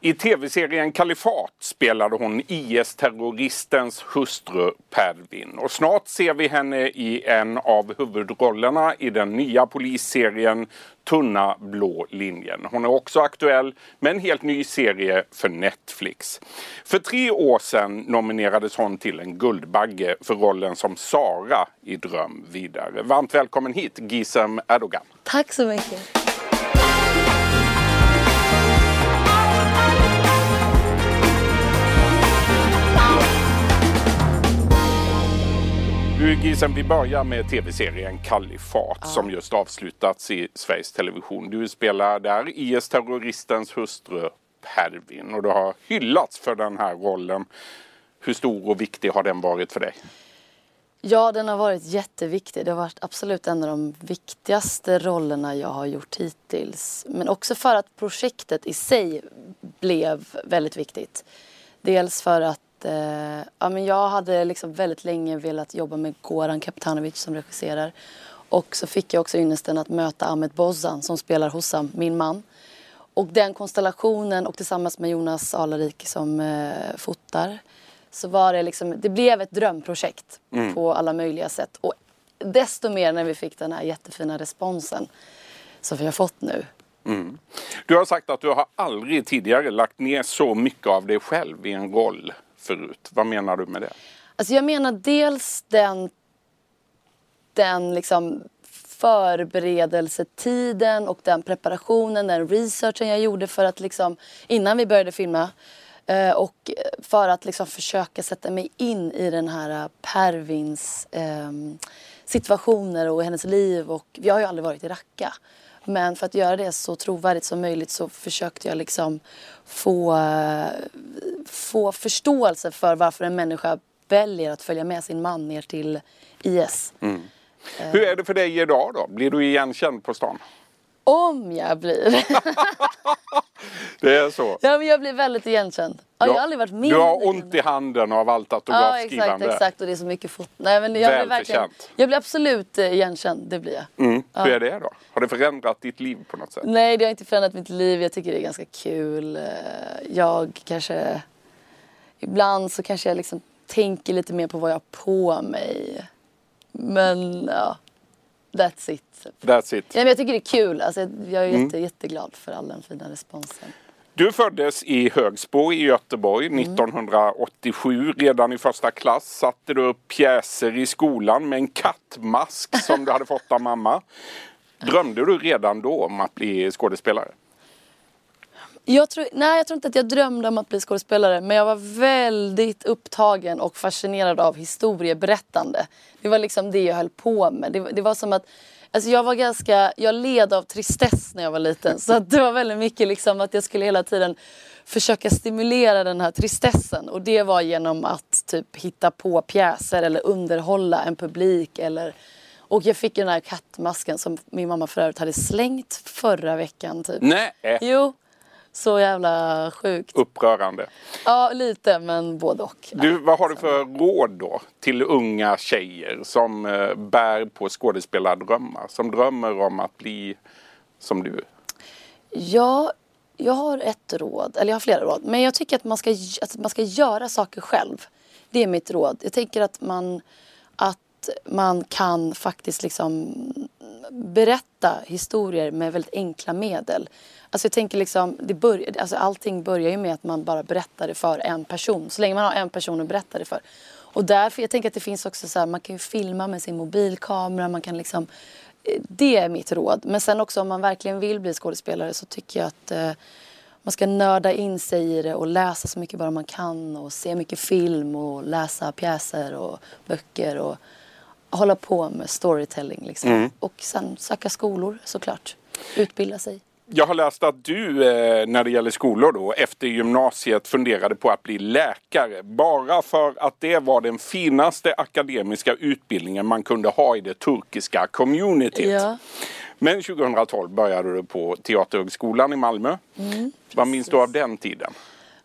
I tv-serien Kalifat spelade hon IS-terroristens hustru Pervin. Och snart ser vi henne i en av huvudrollerna i den nya polisserien Tunna blå linjen. Hon är också aktuell med en helt ny serie för Netflix. För tre år sedan nominerades hon till en Guldbagge för rollen som Sara i Dröm vidare. Varmt välkommen hit Gizem Erdogan. Tack så mycket. Gizem, vi börjar med tv-serien Kalifat som just avslutats i Sveriges Television. Du spelar där IS-terroristens hustru Pervin och du har hyllats för den här rollen. Hur stor och viktig har den varit för dig? Ja, den har varit jätteviktig. Det har varit absolut en av de viktigaste rollerna jag har gjort hittills. Men också för att projektet i sig blev väldigt viktigt. Dels för att eh, ja, men jag hade liksom väldigt länge velat jobba med Goran Kaptanovic som regisserar. Och så fick jag också ynnesten att möta Ahmet Bozan som spelar Hossam, min man. Och den konstellationen och tillsammans med Jonas Alarik som eh, fotar så var det liksom, det blev ett drömprojekt på alla möjliga sätt. Och desto mer när vi fick den här jättefina responsen som vi har fått nu. Du har sagt att du har aldrig tidigare lagt ner så mycket av dig själv i en roll förut. Vad menar du med det? Alltså jag menar dels den, den liksom förberedelsetiden och den preparationen, den researchen jag gjorde för att liksom, innan vi började filma. Eh, och för att liksom försöka sätta mig in i den här eh, Pervins eh, situationer och hennes liv. Och jag har ju aldrig varit i Raqqa. Men för att göra det så trovärdigt som möjligt så försökte jag liksom få, eh, få förståelse för varför en människa väljer att följa med sin man ner till IS. Hur är det för dig idag då? Blir du igenkänd på stan? Om jag blir. Det är så? ja, men jag blir väldigt igenkänd. Ja, jag har aldrig varit med Du har ont i handen av allt Ja, autografskrivande. exakt, exakt. Och det är så mycket fot. Nej, men jag blir verkligen... Välförtjänt. Jag blir absolut eh, igenkänd, det blir jag. Mm. Hur är det då? Har det förändrat ditt liv på något sätt? Nej, det har inte förändrat mitt liv. Jag tycker det är ganska kul. Eh, Jag kanske... Ibland så kanske jag liksom tänker lite mer på vad jag har på mig. Men ja, that's it. That's it. Ja, men jag tycker det är kul. Alltså, jag är Mm. jätte, jätteglad för all den fina responsen. Du föddes i Högsbo i Göteborg Mm. 1987. Redan i första klass satte du upp pjäser i skolan med en kattmask som du hade fått av mamma. Drömde du redan då om att bli skådespelare? Jag tror, nej, jag tror inte att jag drömde om att bli skådespelare. Men jag var väldigt upptagen och fascinerad av historieberättande. Det var liksom det jag höll på med. Det, det var som att Alltså jag var ganska, jag led av tristess när jag var liten. Så att det var väldigt mycket liksom att jag skulle hela tiden försöka stimulera den här tristessen. Och det var genom att typ hitta på pjäser eller underhålla en publik. Eller... Och jag fick den här kattmasken som min mamma för övrigt hade slängt förra veckan. Typ. Nej, Jo, så jävla sjukt. upprörande. Ja, lite, men både och. Du, vad har du för råd då till unga tjejer som eh, bär på skådespelardrömmar? Som drömmer om att bli som du? Ja, jag har ett råd, eller jag har flera råd. Men jag tycker att man ska, att man ska göra saker själv. Det är mitt råd. Jag tänker att man, att man kan faktiskt liksom berätta historier med väldigt enkla medel. Alltså jag tänker liksom, det bör, alltså allting börjar ju med att man bara berättar det för en person. Så länge man har en person att berätta det för. Och därför, jag tänker att det finns också så här, man kan ju filma med sin mobilkamera, man kan liksom eh, det är mitt råd. Men sen också om man verkligen vill bli skådespelare så tycker jag att eh, man ska nörda in sig i det och läsa så mycket bara man kan och se mycket film och läsa pjäser och böcker och hålla på med storytelling liksom. Och sen söka skolor såklart. Utbilda sig. Jag har läst att du eh, när det gäller skolor då efter gymnasiet funderade på att bli läkare. Bara för att det var den finaste akademiska utbildningen man kunde ha i det turkiska communityt. Ja. Men 2012 började du på Teaterhögskolan i Malmö. Vad minns du av den tiden?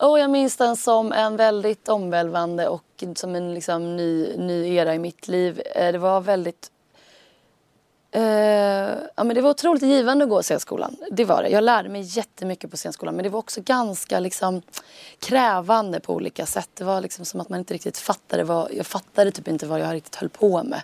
Oh, jag minns den som en väldigt omvälvande och som en liksom ny, ny era i mitt liv. Eh, det var väldigt... Uh, ja, men det var otroligt givande att gå scenskolan. Det var det. Jag lärde mig jättemycket på scenskolan. Men det var också ganska liksom, krävande på olika sätt. Det var liksom som att man inte riktigt fattade vad... Jag fattade typ inte vad jag riktigt höll på med.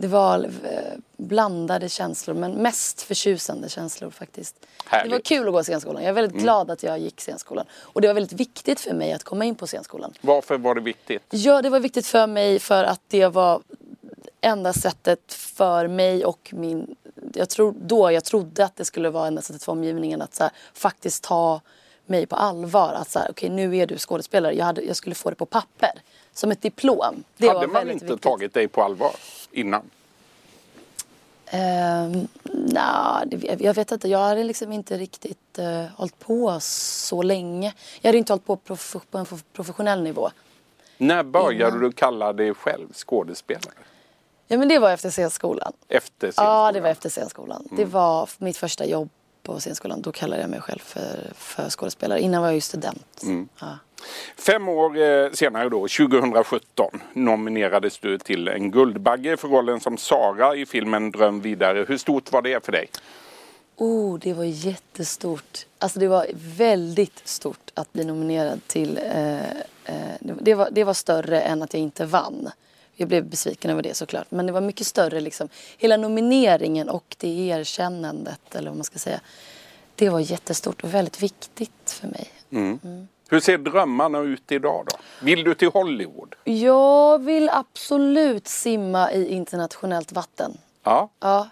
Det var eh, blandade känslor, men mest förtjusande känslor faktiskt. Härligt. Det var kul att gå scenskolan. Jag är väldigt glad att jag gick scenskolan. Och det var väldigt viktigt för mig att komma in på scenskolan. Varför var det viktigt? Ja, det var viktigt för mig för att det var enda sättet för mig och min... Jag tror, då jag trodde att det skulle vara enda sättet för omgivningen att här, faktiskt ta mig på allvar. Att så här, okej nu är du skådespelare. Jag, hade, jag skulle få det på papper. Som ett diplom. Det Hade man inte viktigt. tagit dig på allvar innan? Um, nah, det, jag vet inte, jag hade liksom inte riktigt uh, hållit på så länge. Jag hade inte hållit på prof, på en professionell nivå. När började Innan. du kalla dig själv skådespelare? Ja men det var efter scenskolan. Efter Ja scenskolan? det var efter scenskolan. Det var mitt första jobb på scenskolan. Då kallade jag mig själv för, för skådespelare. Innan var jag ju student. Ja. Fem år eh, senare då, 2017, nominerades du till en Guldbagge för rollen som Sara i filmen Dröm vidare. Hur stort var det för dig? Oh, det var jättestort. Alltså det var väldigt stort att bli nominerad till... Eh, eh, det, var, det var större än att jag inte vann. Jag blev besviken över det såklart. Men det var mycket större liksom. Hela nomineringen och det erkännandet, eller vad man ska säga. Det var jättestort och väldigt viktigt för mig. Hur ser drömmarna ut idag då? Vill du till Hollywood? Jag vill absolut simma i internationellt vatten. Ja. Ja.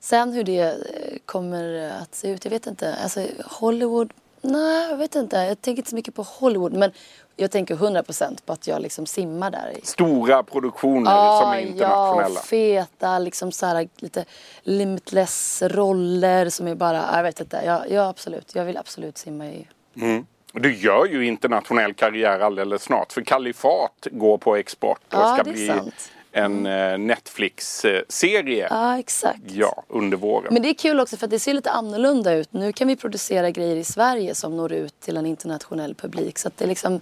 Sen hur det eh, kommer att se ut, jag vet inte. Alltså Hollywood, nej jag vet inte. Jag tänker inte så mycket på Hollywood. Men jag tänker 100% på att jag liksom simmar där. Stora produktioner som är internationella. Ja, feta, liksom så här, lite limitless roller som är bara, jag vet inte. Ja, ja absolut, jag vill absolut simma i. Du gör ju internationell karriär alldeles snart. För Kalifat går på export och Ja, ska bli sant. En eh, Netflix-serie. Ja, exakt. Ja, under våren. Men det är kul också för att det ser lite annorlunda ut. Nu kan vi producera grejer i Sverige som når ut till en internationell publik. Så att det är liksom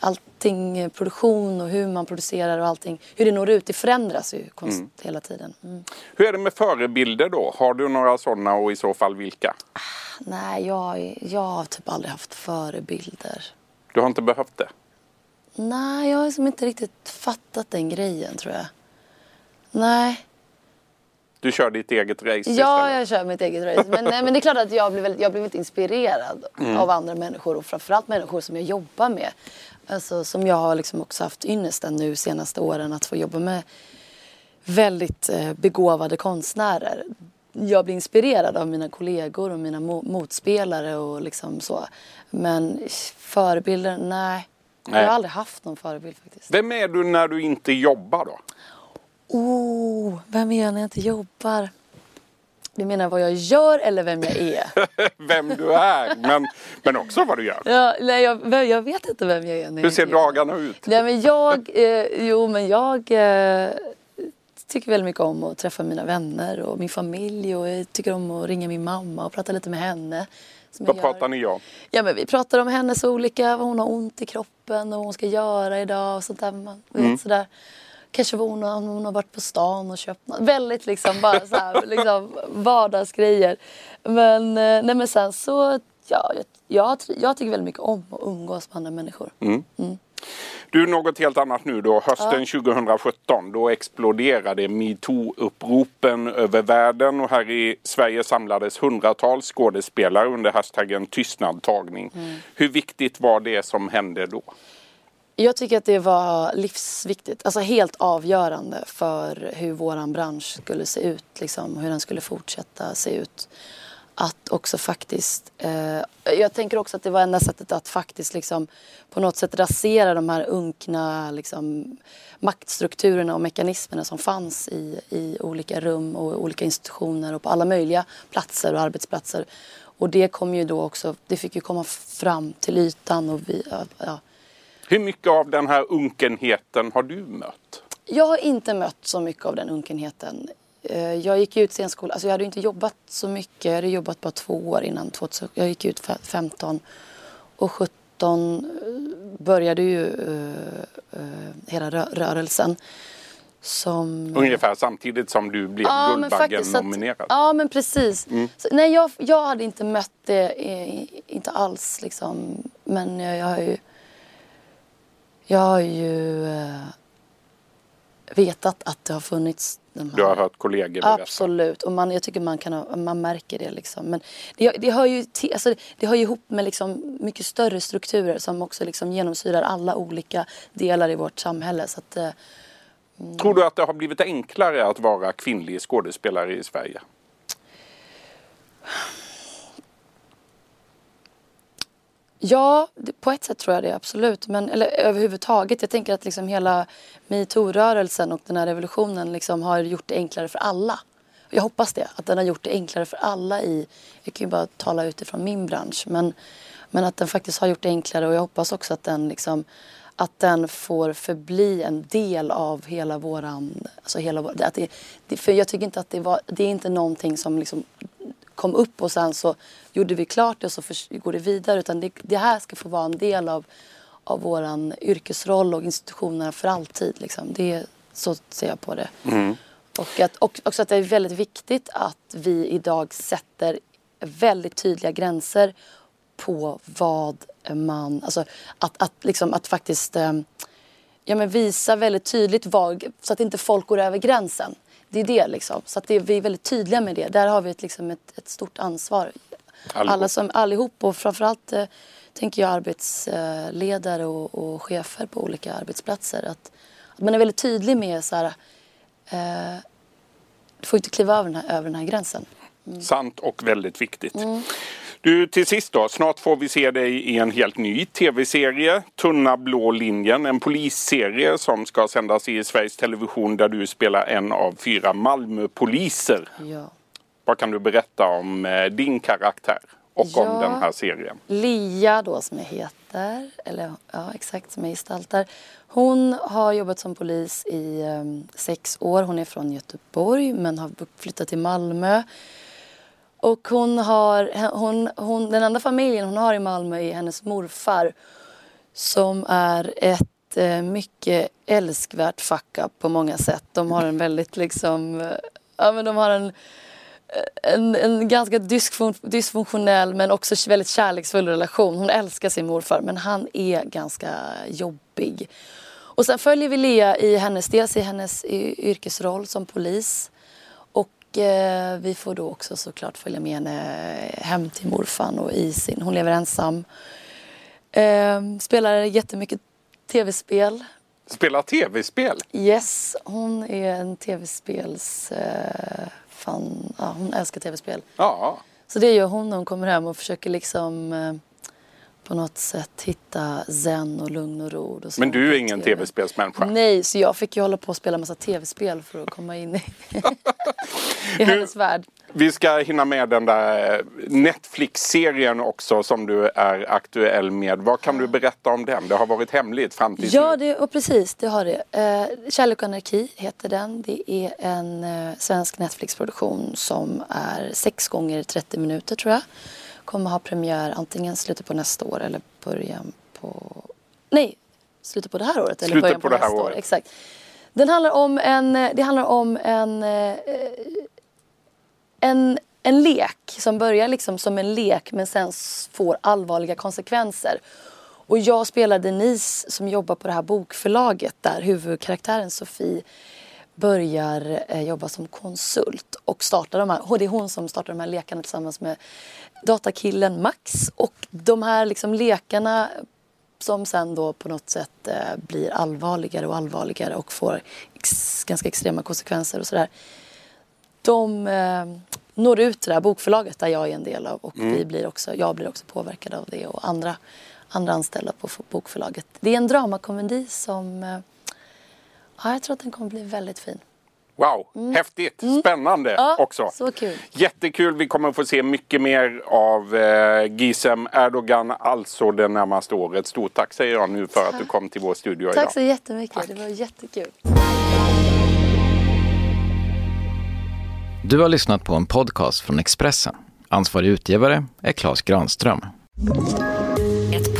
allting, eh, produktion och hur man producerar och allting, hur det når ut, det förändras ju konst hela tiden. Mm. Hur är det med förebilder då? Har du några sådana och i så fall vilka? Nej, jag, jag har typ aldrig haft förebilder. Du har inte behövt det? Nej, jag har liksom inte riktigt fattat den grejen tror jag. Nej. Du kör ditt eget race Ja, istället? jag kör mitt eget race. Men, nej, men det är klart att jag blir väldigt, jag blir väldigt inspirerad av andra människor och framförallt människor som jag jobbar med. Alltså, som jag har liksom också haft ynnesten nu senaste åren att få jobba med väldigt eh, begåvade konstnärer. Jag blir inspirerad av mina kollegor och mina mo- motspelare och liksom så. Men förebilder, nej. Nej. Jag har aldrig haft någon förebild faktiskt. Vem är du när du inte jobbar då? Oh, vem är jag när jag inte jobbar? Du menar vad jag gör eller vem jag är? Vem du är, men, men också vad du gör. ja, nej, jag, jag vet inte vem jag är. När Hur jag ser jobbar. dagarna ut? Nej, men jag, eh, jo, men jag eh, tycker väldigt mycket om att träffa mina vänner och min familj och jag tycker om att ringa min mamma och prata lite med henne. jag Vad pratar ni om? Ja, men vi pratar om hennes olika, vad hon har ont i kroppen och vad hon ska göra idag och sånt där. Man Mm. sådär. Kanske hon om hon har varit på stan och köpt något. Väldigt liksom bara så här, liksom vardagsgrejer. Men, eh, nej, men sen så, ja, jag, jag, tycker väldigt mycket om att umgås med andra människor. Mm. Du, något helt annat nu då. Hösten 2017, då exploderade metoo-uppropen över världen och här i Sverige samlades hundratals skådespelare under hashtaggen tystnadtagning. Hur viktigt var det som hände då? Jag tycker att det var livsviktigt, alltså helt avgörande för hur våran bransch skulle se ut, liksom, hur den skulle fortsätta se ut. Att också faktiskt, eh, jag tänker också att det var enda sättet att faktiskt liksom på något sätt rasera de här unkna liksom, maktstrukturerna och mekanismerna som fanns i, i olika rum och olika institutioner och på alla möjliga platser och arbetsplatser. Och det kom ju då också, det fick ju komma fram till ytan och vi, ja, ja, hur mycket av den här unkenheten har du mött? Jag har inte mött så mycket av den unkenheten eh, jag gick ut scenskola, alltså jag hade inte jobbat så mycket. Jag hade jobbat bara två år innan 2000. Jag gick ut fe- 15 och 17 eh, började ju eh, hela rö- rörelsen. Som... Ungefär samtidigt som du blev att- Guldbaggen-nominerad. Ja, men precis. Så, nej, jag, jag hade inte mött det, inte alls liksom. Men jag, jag har ju... Jag har ju eh, vetat att det har funnits de här... Du har hört kollegor berätta. Absolut, och man, jag tycker man, kan, ha- man märker det. Liksom. Men det, det, hör ju till, alltså, det hör ju ihop med liksom mycket större strukturer som också liksom genomsyrar alla olika delar i vårt samhälle. Så att, eh, Tror du att det har blivit enklare att vara kvinnlig skådespelare i Sverige? Ja, på ett sätt tror jag det absolut. Men, eller överhuvudtaget. Jag tänker att liksom hela metoo-rörelsen och den här revolutionen liksom har gjort det enklare för alla. Jag hoppas det, att den har gjort det enklare för alla i, jag kan ju bara tala utifrån min bransch, men, men att den faktiskt har gjort det enklare och jag hoppas också att den liksom att den får förbli en del av hela våran, alltså hela vår, att det, det, för jag tycker inte att det var, det är inte någonting som liksom kom upp och sen så gjorde vi klart det och så förs- går det vidare. Utan det, det här ska få vara en del av, av våran yrkesroll och institutionerna för alltid. Liksom. Det, är- så ser jag på det. Och att, och, också att det är väldigt viktigt att vi idag sätter väldigt tydliga gränser på vad man, alltså att, att, liksom, att faktiskt eh, ja, men visa väldigt tydligt vad, så att inte folk går över gränsen. Det är det liksom. Så att det, vi är väldigt tydliga med det. Där har vi ett, liksom ett, ett stort ansvar. Allihop. Alla som, allihop och framförallt eh, tänker jag arbetsledare och, och chefer på olika arbetsplatser. Att, att man är väldigt tydlig med så här, eh, du får inte kliva över den här, över den här gränsen. Sant och väldigt viktigt. Mm. Du, till sist då. Snart får vi se dig i en helt ny tv-serie. Tunna blå linjen. En polisserie som ska sändas i Sveriges Television där du spelar en av fyra Malmöpoliser. Ja. Vad kan du berätta om eh, din karaktär och om Ja. den här serien? Lia då som jag heter, eller ja exakt som jag gestaltar. Hon har jobbat som polis i em, sex år. Hon är från Göteborg men har flyttat till Malmö. Och hon har, hon, hon, den enda familjen hon har i Malmö är hennes morfar. Som är ett eh, mycket älskvärt fuck up på många sätt. De har en väldigt liksom, eh, ja men de har en eh, en, en ganska dysfun- dysfunktionell men också väldigt kärleksfull relation. Hon älskar sin morfar men han är ganska jobbig. Och sen följer vi Lea i hennes, dels i hennes yrkesroll som polis eh, vi får då också såklart följa med henne hem till morfan och i sin, hon lever ensam. Eh, spelar jättemycket tv-spel. Spela tv-spel? Yes, hon är en tv-spels... Eh, fan, ja, hon älskar tv-spel. Ja. Så det gör hon när hon kommer hem och försöker liksom eh, på något sätt hitta zen och lugn och ro. Och Men du är ingen TV. tv-spelsmänniska? Nej, så jag fick ju hålla på och spela massa tv-spel för att komma in i, i hennes värld. Vi ska hinna med den där Netflix-serien också som du är aktuell med. Vad kan du berätta om den? Det har varit hemligt fram tills Ja, det, och precis, det har det. Eh, Kärlek och anarki heter den. Det är en eh, svensk Netflix-produktion som är 6 gånger 30 minuter tror jag. Kommer ha premiär antingen slutet på nästa år eller början på... Nej, slutet på det här året eller Slutet början på på, det här nästa år. året. Exakt. Den handlar om en, det handlar om en, eh, en, en lek som börjar liksom som en lek men sen får allvarliga konsekvenser. Och jag spelar Denise som jobbar på det här bokförlaget där huvudkaraktären Sofie börjar eh, jobba som konsult och startar de här, och det är hon som startar de här lekarna tillsammans med datakillen Max och de här liksom lekarna som sen då på något sätt eh, blir allvarligare och allvarligare och får ex- ganska extrema konsekvenser och sådär. De eh, når ut till det här bokförlaget där jag är en del av och vi blir också, jag blir också påverkad av det och andra, andra anställda på bokförlaget. Det är en dramakomedi som eh, ja, jag tror att den kommer bli väldigt fin. Wow, häftigt, spännande Mm. Ja, också. så kul. Jättekul, vi kommer få se mycket mer av eh, Gizem Erdogan alltså det närmaste året. Stort tack säger jag nu för att du kom till vår studio idag. Tack så jättemycket, det var jättekul. Du har lyssnat på en podcast från Expressen. Ansvarig utgivare är Klas Granström.